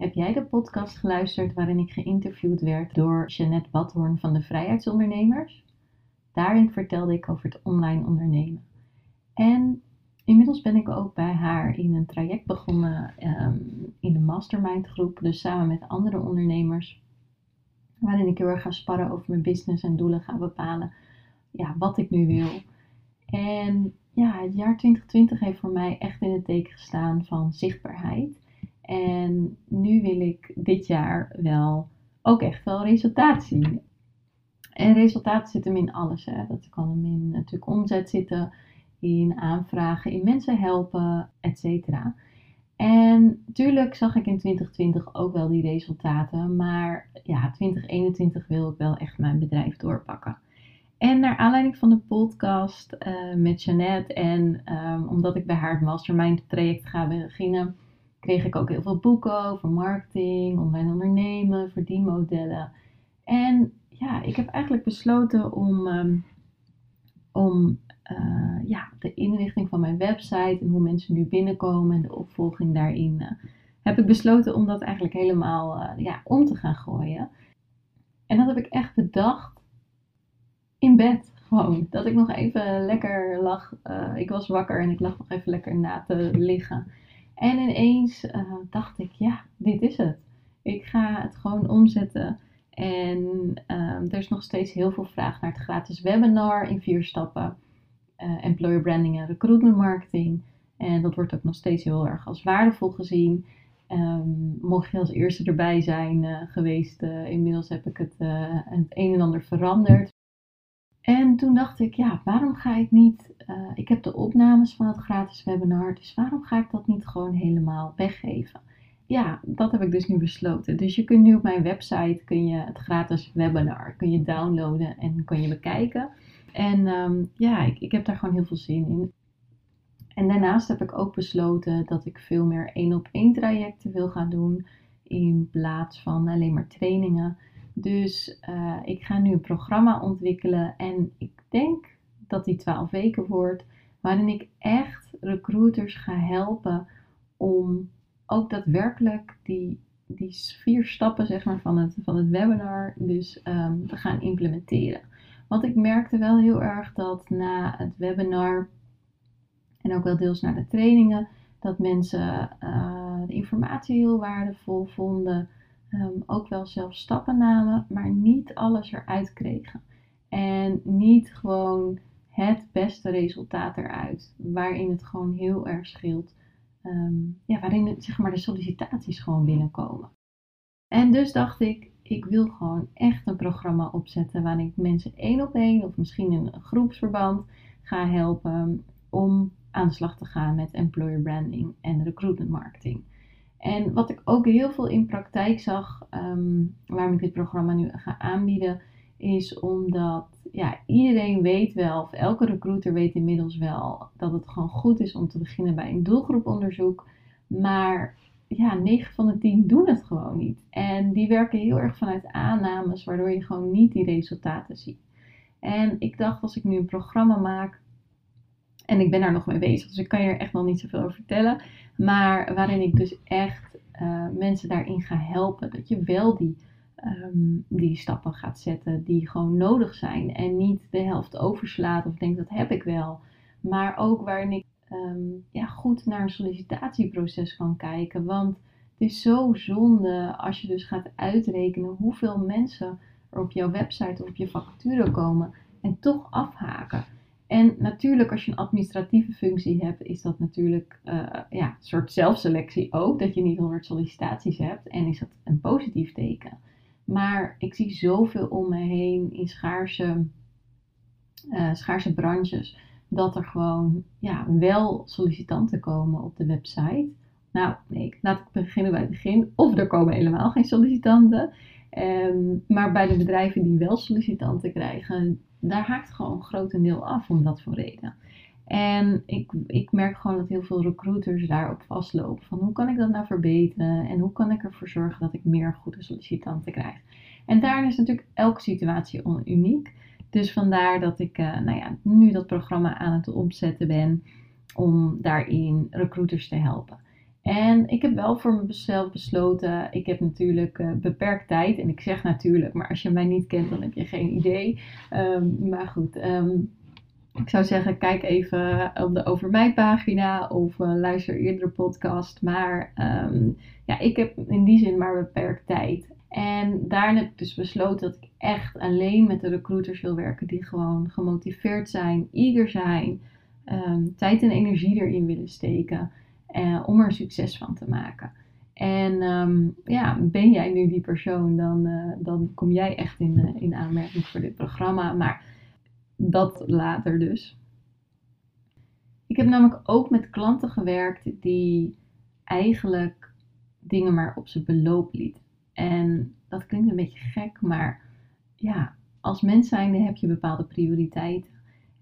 Heb jij de podcast geluisterd waarin ik geïnterviewd werd door Jeannette Badhoorn van de Vrijheidsondernemers? Daarin vertelde ik over het online ondernemen. En inmiddels ben ik ook bij haar in een traject begonnen ehm, in de mastermind groep, dus samen met andere ondernemers, waarin ik heel erg ga sparren over mijn business en doelen ga bepalen ja, wat ik nu wil. En ja, het jaar 2020 heeft voor mij echt in het teken gestaan van zichtbaarheid. En nu wil ik dit jaar wel ook echt wel resultaat zien. En resultaat zit hem in alles. Hè. Dat kan hem in natuurlijk omzet zitten, in aanvragen, in mensen helpen, etc. En natuurlijk zag ik in 2020 ook wel die resultaten. Maar ja, 2021 wil ik wel echt mijn bedrijf doorpakken. En naar aanleiding van de podcast uh, met Jeannette en um, omdat ik bij haar het mastermind traject ga beginnen, kreeg ik ook heel veel boeken over marketing, online ondernemen, verdienmodellen. En ja, ik heb eigenlijk besloten om, um, om uh, ja, de inrichting van mijn website en hoe mensen nu binnenkomen en de opvolging daarin, uh, heb ik besloten om dat eigenlijk helemaal uh, ja, om te gaan gooien. En dat heb ik echt bedacht in bed. Gewoon. Dat ik nog even lekker lag. ik was wakker en ik lag nog even lekker na te liggen. En ineens uh, dacht ik, ja, dit is het. Ik ga het gewoon omzetten. En um, er is nog steeds heel veel vraag naar het gratis webinar in vier stappen. Uh, employer branding en recruitment marketing. En dat wordt ook nog steeds heel erg als waardevol gezien. Um, mocht je als eerste erbij zijn uh, geweest, inmiddels heb ik het, het een en ander veranderd. En toen dacht ik, ja, waarom ga ik niet, uh, ik heb de opnames van het gratis webinar, dus waarom ga ik dat niet gewoon helemaal weggeven? Ja, dat heb ik dus nu besloten. Dus je kunt nu op mijn website, kun je het gratis webinar, kun je downloaden en kun je bekijken. En um, ja, ik, ik heb daar gewoon heel veel zin in. En daarnaast heb ik ook besloten dat ik veel meer één op één trajecten wil gaan doen in plaats van alleen maar trainingen. Dus uh, ik ga nu een programma ontwikkelen en ik denk dat die 12 weken wordt, waarin ik echt recruiters ga helpen om ook daadwerkelijk die, die vier stappen zeg maar, van, het, van het webinar dus um, te gaan implementeren. Want ik merkte wel heel erg dat na het webinar en ook wel deels na de trainingen, dat mensen uh, de informatie heel waardevol vonden um, ook wel zelf stappen namen, maar niet alles eruit kregen. En niet gewoon het beste resultaat eruit, waarin het gewoon heel erg scheelt. Um, ja, waarin het, zeg maar, de sollicitaties gewoon binnenkomen. En dus dacht ik, ik wil gewoon echt een programma opzetten waarin ik mensen één op één of misschien in een groepsverband ga helpen om aan de slag te gaan met employer branding en recruitment marketing. En wat ik ook heel veel in praktijk zag, um, waarom ik dit programma nu ga aanbieden, is omdat ja, iedereen weet wel, of elke recruiter weet inmiddels wel, dat het gewoon goed is om te beginnen bij een doelgroeponderzoek. Maar ja, 9 van de 10 doen het gewoon niet. En die werken heel erg vanuit aannames, waardoor je gewoon niet die resultaten ziet. En ik dacht, als ik nu een programma maak, en ik ben daar nog mee bezig, dus ik kan je er echt nog niet zoveel over vertellen. Maar waarin ik dus echt uh, mensen daarin ga helpen. Dat je wel die, um, die stappen gaat zetten die gewoon nodig zijn. En niet de helft overslaat of denkt dat heb ik wel. Maar ook waarin ik um, ja, goed naar een sollicitatieproces kan kijken. Want het is zo zonde als je dus gaat uitrekenen hoeveel mensen er op jouw website of op je vacature komen en toch afhaken. En natuurlijk, als je een administratieve functie hebt, is dat natuurlijk uh, ja, een soort zelfselectie ook. Dat je niet 100 sollicitaties hebt. En is dat een positief teken. Maar ik zie zoveel om me heen in schaarse, uh, schaarse branches. dat er gewoon ja, wel sollicitanten komen op de website. Nou, nee, laat ik beginnen bij het begin. Of er komen helemaal geen sollicitanten. Um, maar bij de bedrijven die wel sollicitanten krijgen, daar haakt gewoon grotendeel af om dat voor reden. En ik, ik merk gewoon dat heel veel recruiters daarop vastlopen. Van hoe kan ik dat nou verbeteren? En hoe kan ik ervoor zorgen dat ik meer goede sollicitanten krijg? En daarin is natuurlijk elke situatie uniek. Dus vandaar dat ik uh, nou ja, nu dat programma aan het opzetten ben om daarin recruiters te helpen. En ik heb wel voor mezelf besloten, ik heb natuurlijk uh, beperkt tijd. En ik zeg natuurlijk, maar als je mij niet kent, dan heb je geen idee. Um, maar goed, um, ik zou zeggen, kijk even op de Over Mij pagina of uh, luister eerder de podcast. Maar um, ja, ik heb in die zin maar beperkt tijd. En daarin heb ik dus besloten dat ik echt alleen met de recruiters wil werken die gewoon gemotiveerd zijn, eager zijn, tijd en energie erin willen steken uh, om er succes van te maken. En um, ja, ben jij nu die persoon, dan, uh, dan kom jij echt in, uh, in aanmerking voor dit programma. Maar dat later dus. Ik heb namelijk ook met klanten gewerkt die eigenlijk dingen maar op zijn beloop lieten. En dat klinkt een beetje gek, maar ja, als mens zijnde heb je bepaalde prioriteiten.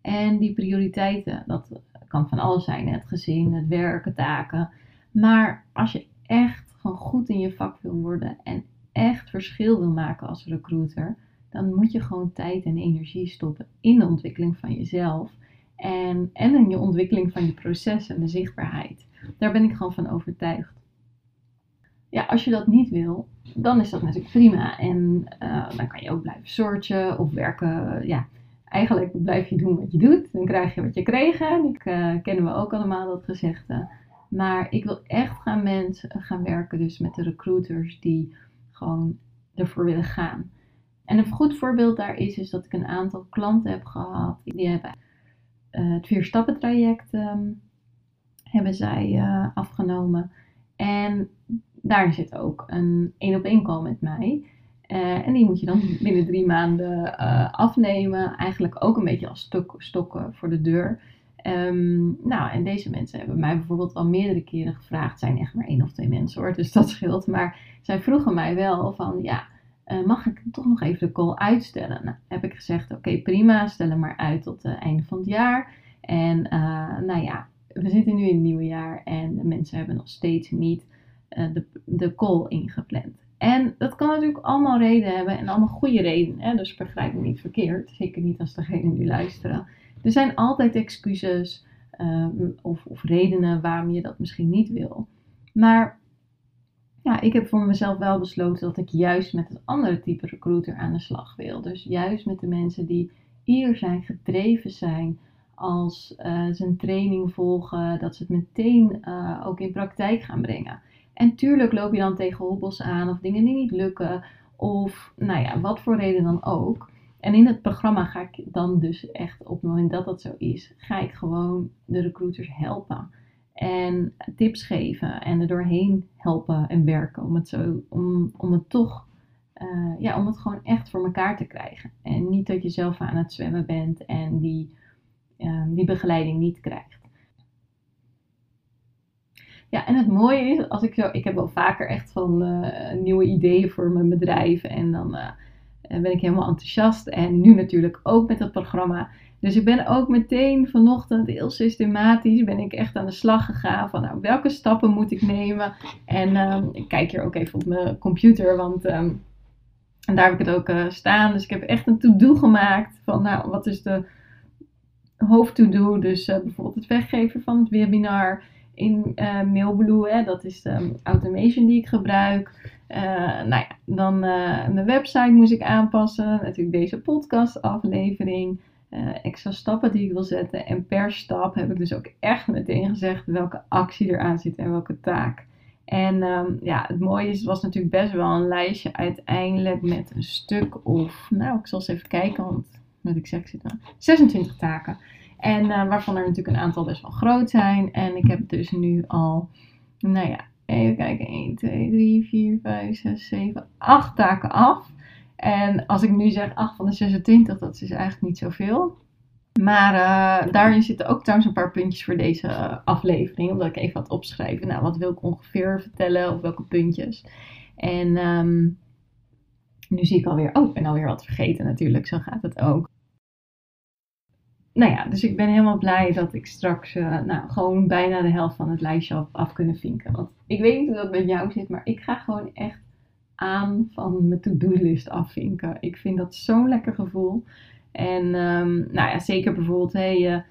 En die prioriteiten, dat kan van alles zijn. Het gezin, het werken, taken. Maar als je echt gewoon goed in je vak wil worden en echt verschil wil maken als recruiter, dan moet je gewoon tijd en energie stoppen in de ontwikkeling van jezelf. En, en in je ontwikkeling van je proces en de zichtbaarheid. Daar ben ik gewoon van overtuigd. Ja, als je dat niet wil, dan is dat natuurlijk prima. En uh, dan kan je ook blijven searchen of werken. Ja, eigenlijk blijf je doen wat je doet. Dan krijg je wat je kreeg. Ik uh, kennen we ook allemaal dat gezegde. Maar ik wil echt gaan mensen gaan werken dus met de recruiters die gewoon ervoor willen gaan. En een goed voorbeeld daar is, is dat ik een aantal klanten heb gehad. Die hebben uh, het vier stappen traject um, hebben zij uh, afgenomen. En daar zit ook een één op één call met mij. Uh, en die moet je dan binnen drie maanden afnemen. Eigenlijk ook een beetje als stok, stokken voor de deur. Um, nou, en deze mensen hebben mij bijvoorbeeld al meerdere keren gevraagd. Het zijn echt maar één of twee mensen hoor, dus dat scheelt. Maar zij vroegen mij wel van, ja, uh, mag ik toch nog even de call uitstellen? Nou, heb ik gezegd, oké prima, stel hem maar uit tot het einde van het jaar. En nou ja, we zitten nu in het nieuwe jaar en de mensen hebben nog steeds niet de, de call ingepland. En dat kan natuurlijk allemaal redenen hebben en allemaal goede redenen. Dus begrijp me niet verkeerd, zeker niet als degenen die luisteren. Er zijn altijd excuses of, of redenen waarom je dat misschien niet wil. Maar ja, ik heb voor mezelf wel besloten dat ik juist met het andere type recruiter aan de slag wil. Dus juist met de mensen die hier zijn, gedreven zijn, als uh, ze een training volgen, dat ze het meteen uh, ook in praktijk gaan brengen. En tuurlijk loop je dan tegen hobbels aan of dingen die niet lukken, of nou ja, wat voor reden dan ook. En in het programma ga ik dan dus echt op het moment dat dat zo is, ga ik gewoon de recruiters helpen en tips geven en er doorheen helpen en werken om het, zo, om, om het toch, uh, ja, om het gewoon echt voor elkaar te krijgen. En niet dat je zelf aan het zwemmen bent en die, uh, die begeleiding niet krijgt. Ja, en het mooie is, als ik zo, ik heb wel vaker echt van uh, nieuwe ideeën voor mijn bedrijf en dan ben ik helemaal enthousiast. En nu natuurlijk ook met het programma dus ik ben ook meteen vanochtend heel systematisch ben ik echt aan de slag gegaan van nou, welke stappen moet ik nemen. En um, ik kijk hier ook even op mijn computer, want um, en daar heb ik het ook staan. Dus ik heb echt een to-do gemaakt van nou, wat is de hoofd-to-do. Dus bijvoorbeeld het weggeven van het webinar in uh, Mailblue. Hè, dat is de automation die ik gebruik. nou ja, dan mijn website moest ik aanpassen. Natuurlijk deze podcast aflevering uh, extra stappen die ik wil zetten. En per stap heb ik dus ook echt meteen gezegd welke actie eraan zit en welke taak. En um, ja, het mooie is, het was natuurlijk best wel een lijstje uiteindelijk met een stuk of, nou, ik zal eens even kijken, want wat ik zeg, zit aan 26 taken. En uh, waarvan er natuurlijk een aantal best wel groot zijn. En ik heb dus nu al, nou ja, even kijken, 1, 2, 3, 4, 5, 6, 7, 8 taken af. En als ik nu zeg 8 van de 26, dat is eigenlijk niet zoveel. Maar uh, daarin zitten ook trouwens een paar puntjes voor deze aflevering. Omdat ik even had opschrijven. Nou, wat wil ik ongeveer vertellen? Of welke puntjes? En um, nu zie ik alweer, oh, ik ben alweer wat vergeten natuurlijk. Zo gaat het ook nou ja, dus ik ben helemaal blij dat ik straks uh, nou, gewoon bijna de helft van het lijstje af, af kunnen vinken. Want ik weet niet hoe dat met jou zit, maar ik ga gewoon echt aan van mijn to-do-list afvinken. Ik vind dat zo'n lekker gevoel. En um, nou ja, zeker bijvoorbeeld, hey,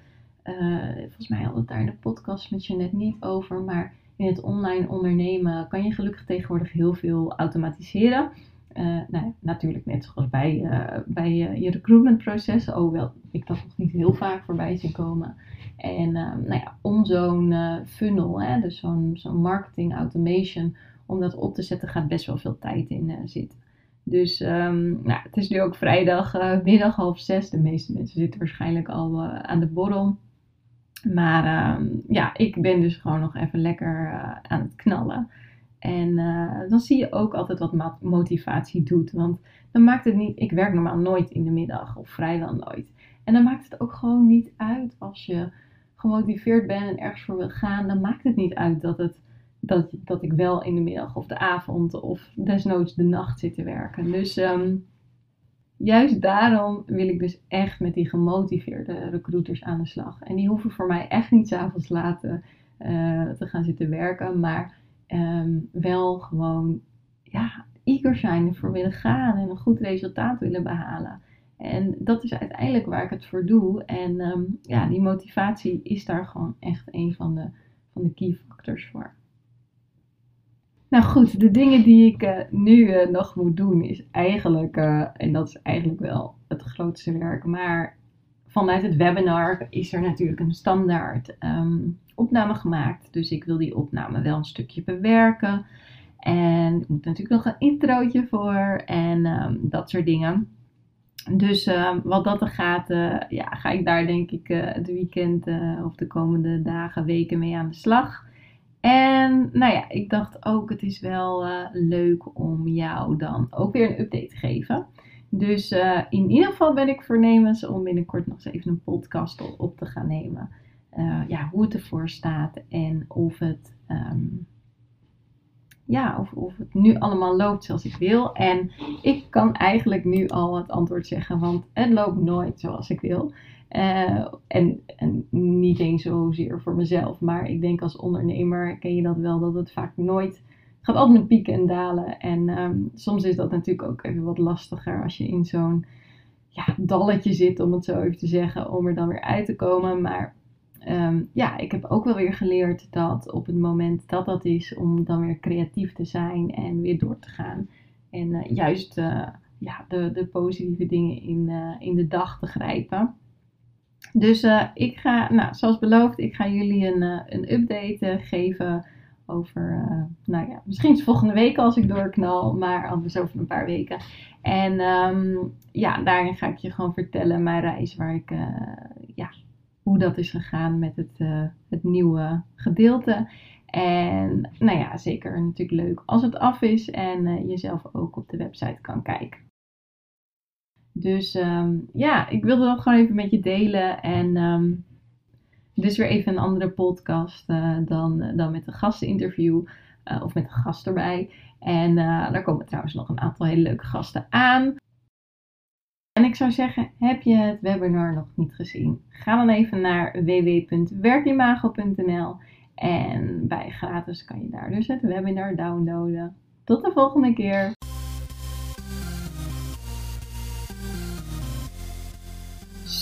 uh, volgens mij hadden we het daar in de podcast met je net niet over, maar in het online ondernemen kan je gelukkig tegenwoordig heel veel automatiseren. Uh, nou, natuurlijk net zoals bij, uh, bij uh, je recruitmentproces, hoewel ik dat nog niet heel vaak voorbij zie komen. En nou ja, om zo'n funnel, hè, dus zo'n marketing automation, om dat op te zetten, gaat best wel veel tijd in zitten. Dus um, nou, het is nu ook vrijdag, middag half zes. De meeste mensen zitten waarschijnlijk al aan de borrel. Maar um, ja, ik ben dus gewoon nog even lekker aan het knallen. En uh, dan zie je ook altijd wat motivatie doet. Want dan maakt het niet. Ik werk normaal nooit in de middag of vrijwel nooit. En dan maakt het ook gewoon niet uit als je gemotiveerd bent en ergens voor wil gaan. Dan maakt het niet uit dat, het, dat, dat ik wel in de middag of de avond of desnoods de nacht zit te werken. Dus um, juist daarom wil ik dus echt met die gemotiveerde recruiters aan de slag. En die hoeven voor mij echt niet s'avonds laten uh, te gaan zitten werken. Maar um, wel gewoon ja, eager zijn ervoor willen gaan en een goed resultaat willen behalen. En dat is uiteindelijk waar ik het voor doe. En um, ja, die motivatie is daar gewoon echt een van de, van de key factors voor. Nou goed, de dingen die ik uh, nu uh, nog moet doen is eigenlijk, uh, en dat is eigenlijk wel het grootste werk, maar vanuit het webinar is er natuurlijk een standaard um, opname gemaakt. Dus ik wil die opname wel een stukje bewerken. En ik moet natuurlijk nog een introotje voor en um, dat soort dingen. Dus uh, wat dat er gaat, uh, ja, ga ik daar denk ik uh, het weekend of de komende dagen, weken mee aan de slag. En nou ja, ik dacht ook, het is wel leuk om jou dan ook weer een update te geven. Dus in ieder geval ben ik voornemens om binnenkort nog eens even een podcast op te gaan nemen uh, ja, hoe het ervoor staat en of het, um, ja, of, of het nu allemaal loopt zoals ik wil. En ik kan eigenlijk nu al het antwoord zeggen, want het loopt nooit zoals ik wil. Uh, en, en niet eens zozeer voor mezelf, maar ik denk als ondernemer ken je dat wel, dat het vaak nooit gaat altijd met pieken en dalen. En um, soms is dat natuurlijk ook even wat lastiger als je in zo'n ja, dalletje zit, om het zo even te zeggen, om er dan weer uit te komen. Maar um, ja, ik heb ook wel weer geleerd dat op het moment dat dat is, om dan weer creatief te zijn en weer door te gaan. En uh, juist uh, ja, de, de positieve dingen in, uh, in de dag te grijpen. Dus ik ga, nou, zoals beloofd, ik ga jullie een, een update geven over, nou ja, misschien is volgende week als ik doorknal, maar anders over een paar weken. En um, ja, daarin ga ik je gewoon vertellen mijn reis waar ik, ja, hoe dat is gegaan met het, uh, het nieuwe gedeelte. En nou ja, zeker natuurlijk leuk als het af is en jezelf ook op de website kan kijken. Dus um, ja, ik wilde dat gewoon even met je delen. En um, dus weer even een andere podcast uh, dan, dan met een gasteninterview of met een gast erbij. En daar komen trouwens nog een aantal hele leuke gasten aan. En ik zou zeggen, heb je het webinar nog niet gezien? Ga dan even naar www.werkimago.nl en bij gratis kan je daar dus het webinar downloaden. Tot de volgende keer!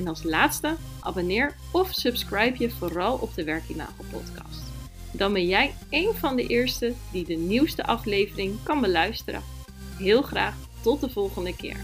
En als laatste, abonneer of subscribe je vooral op de Werkimago podcast. Dan ben jij een van de eerste die de nieuwste aflevering kan beluisteren. Heel graag tot de volgende keer.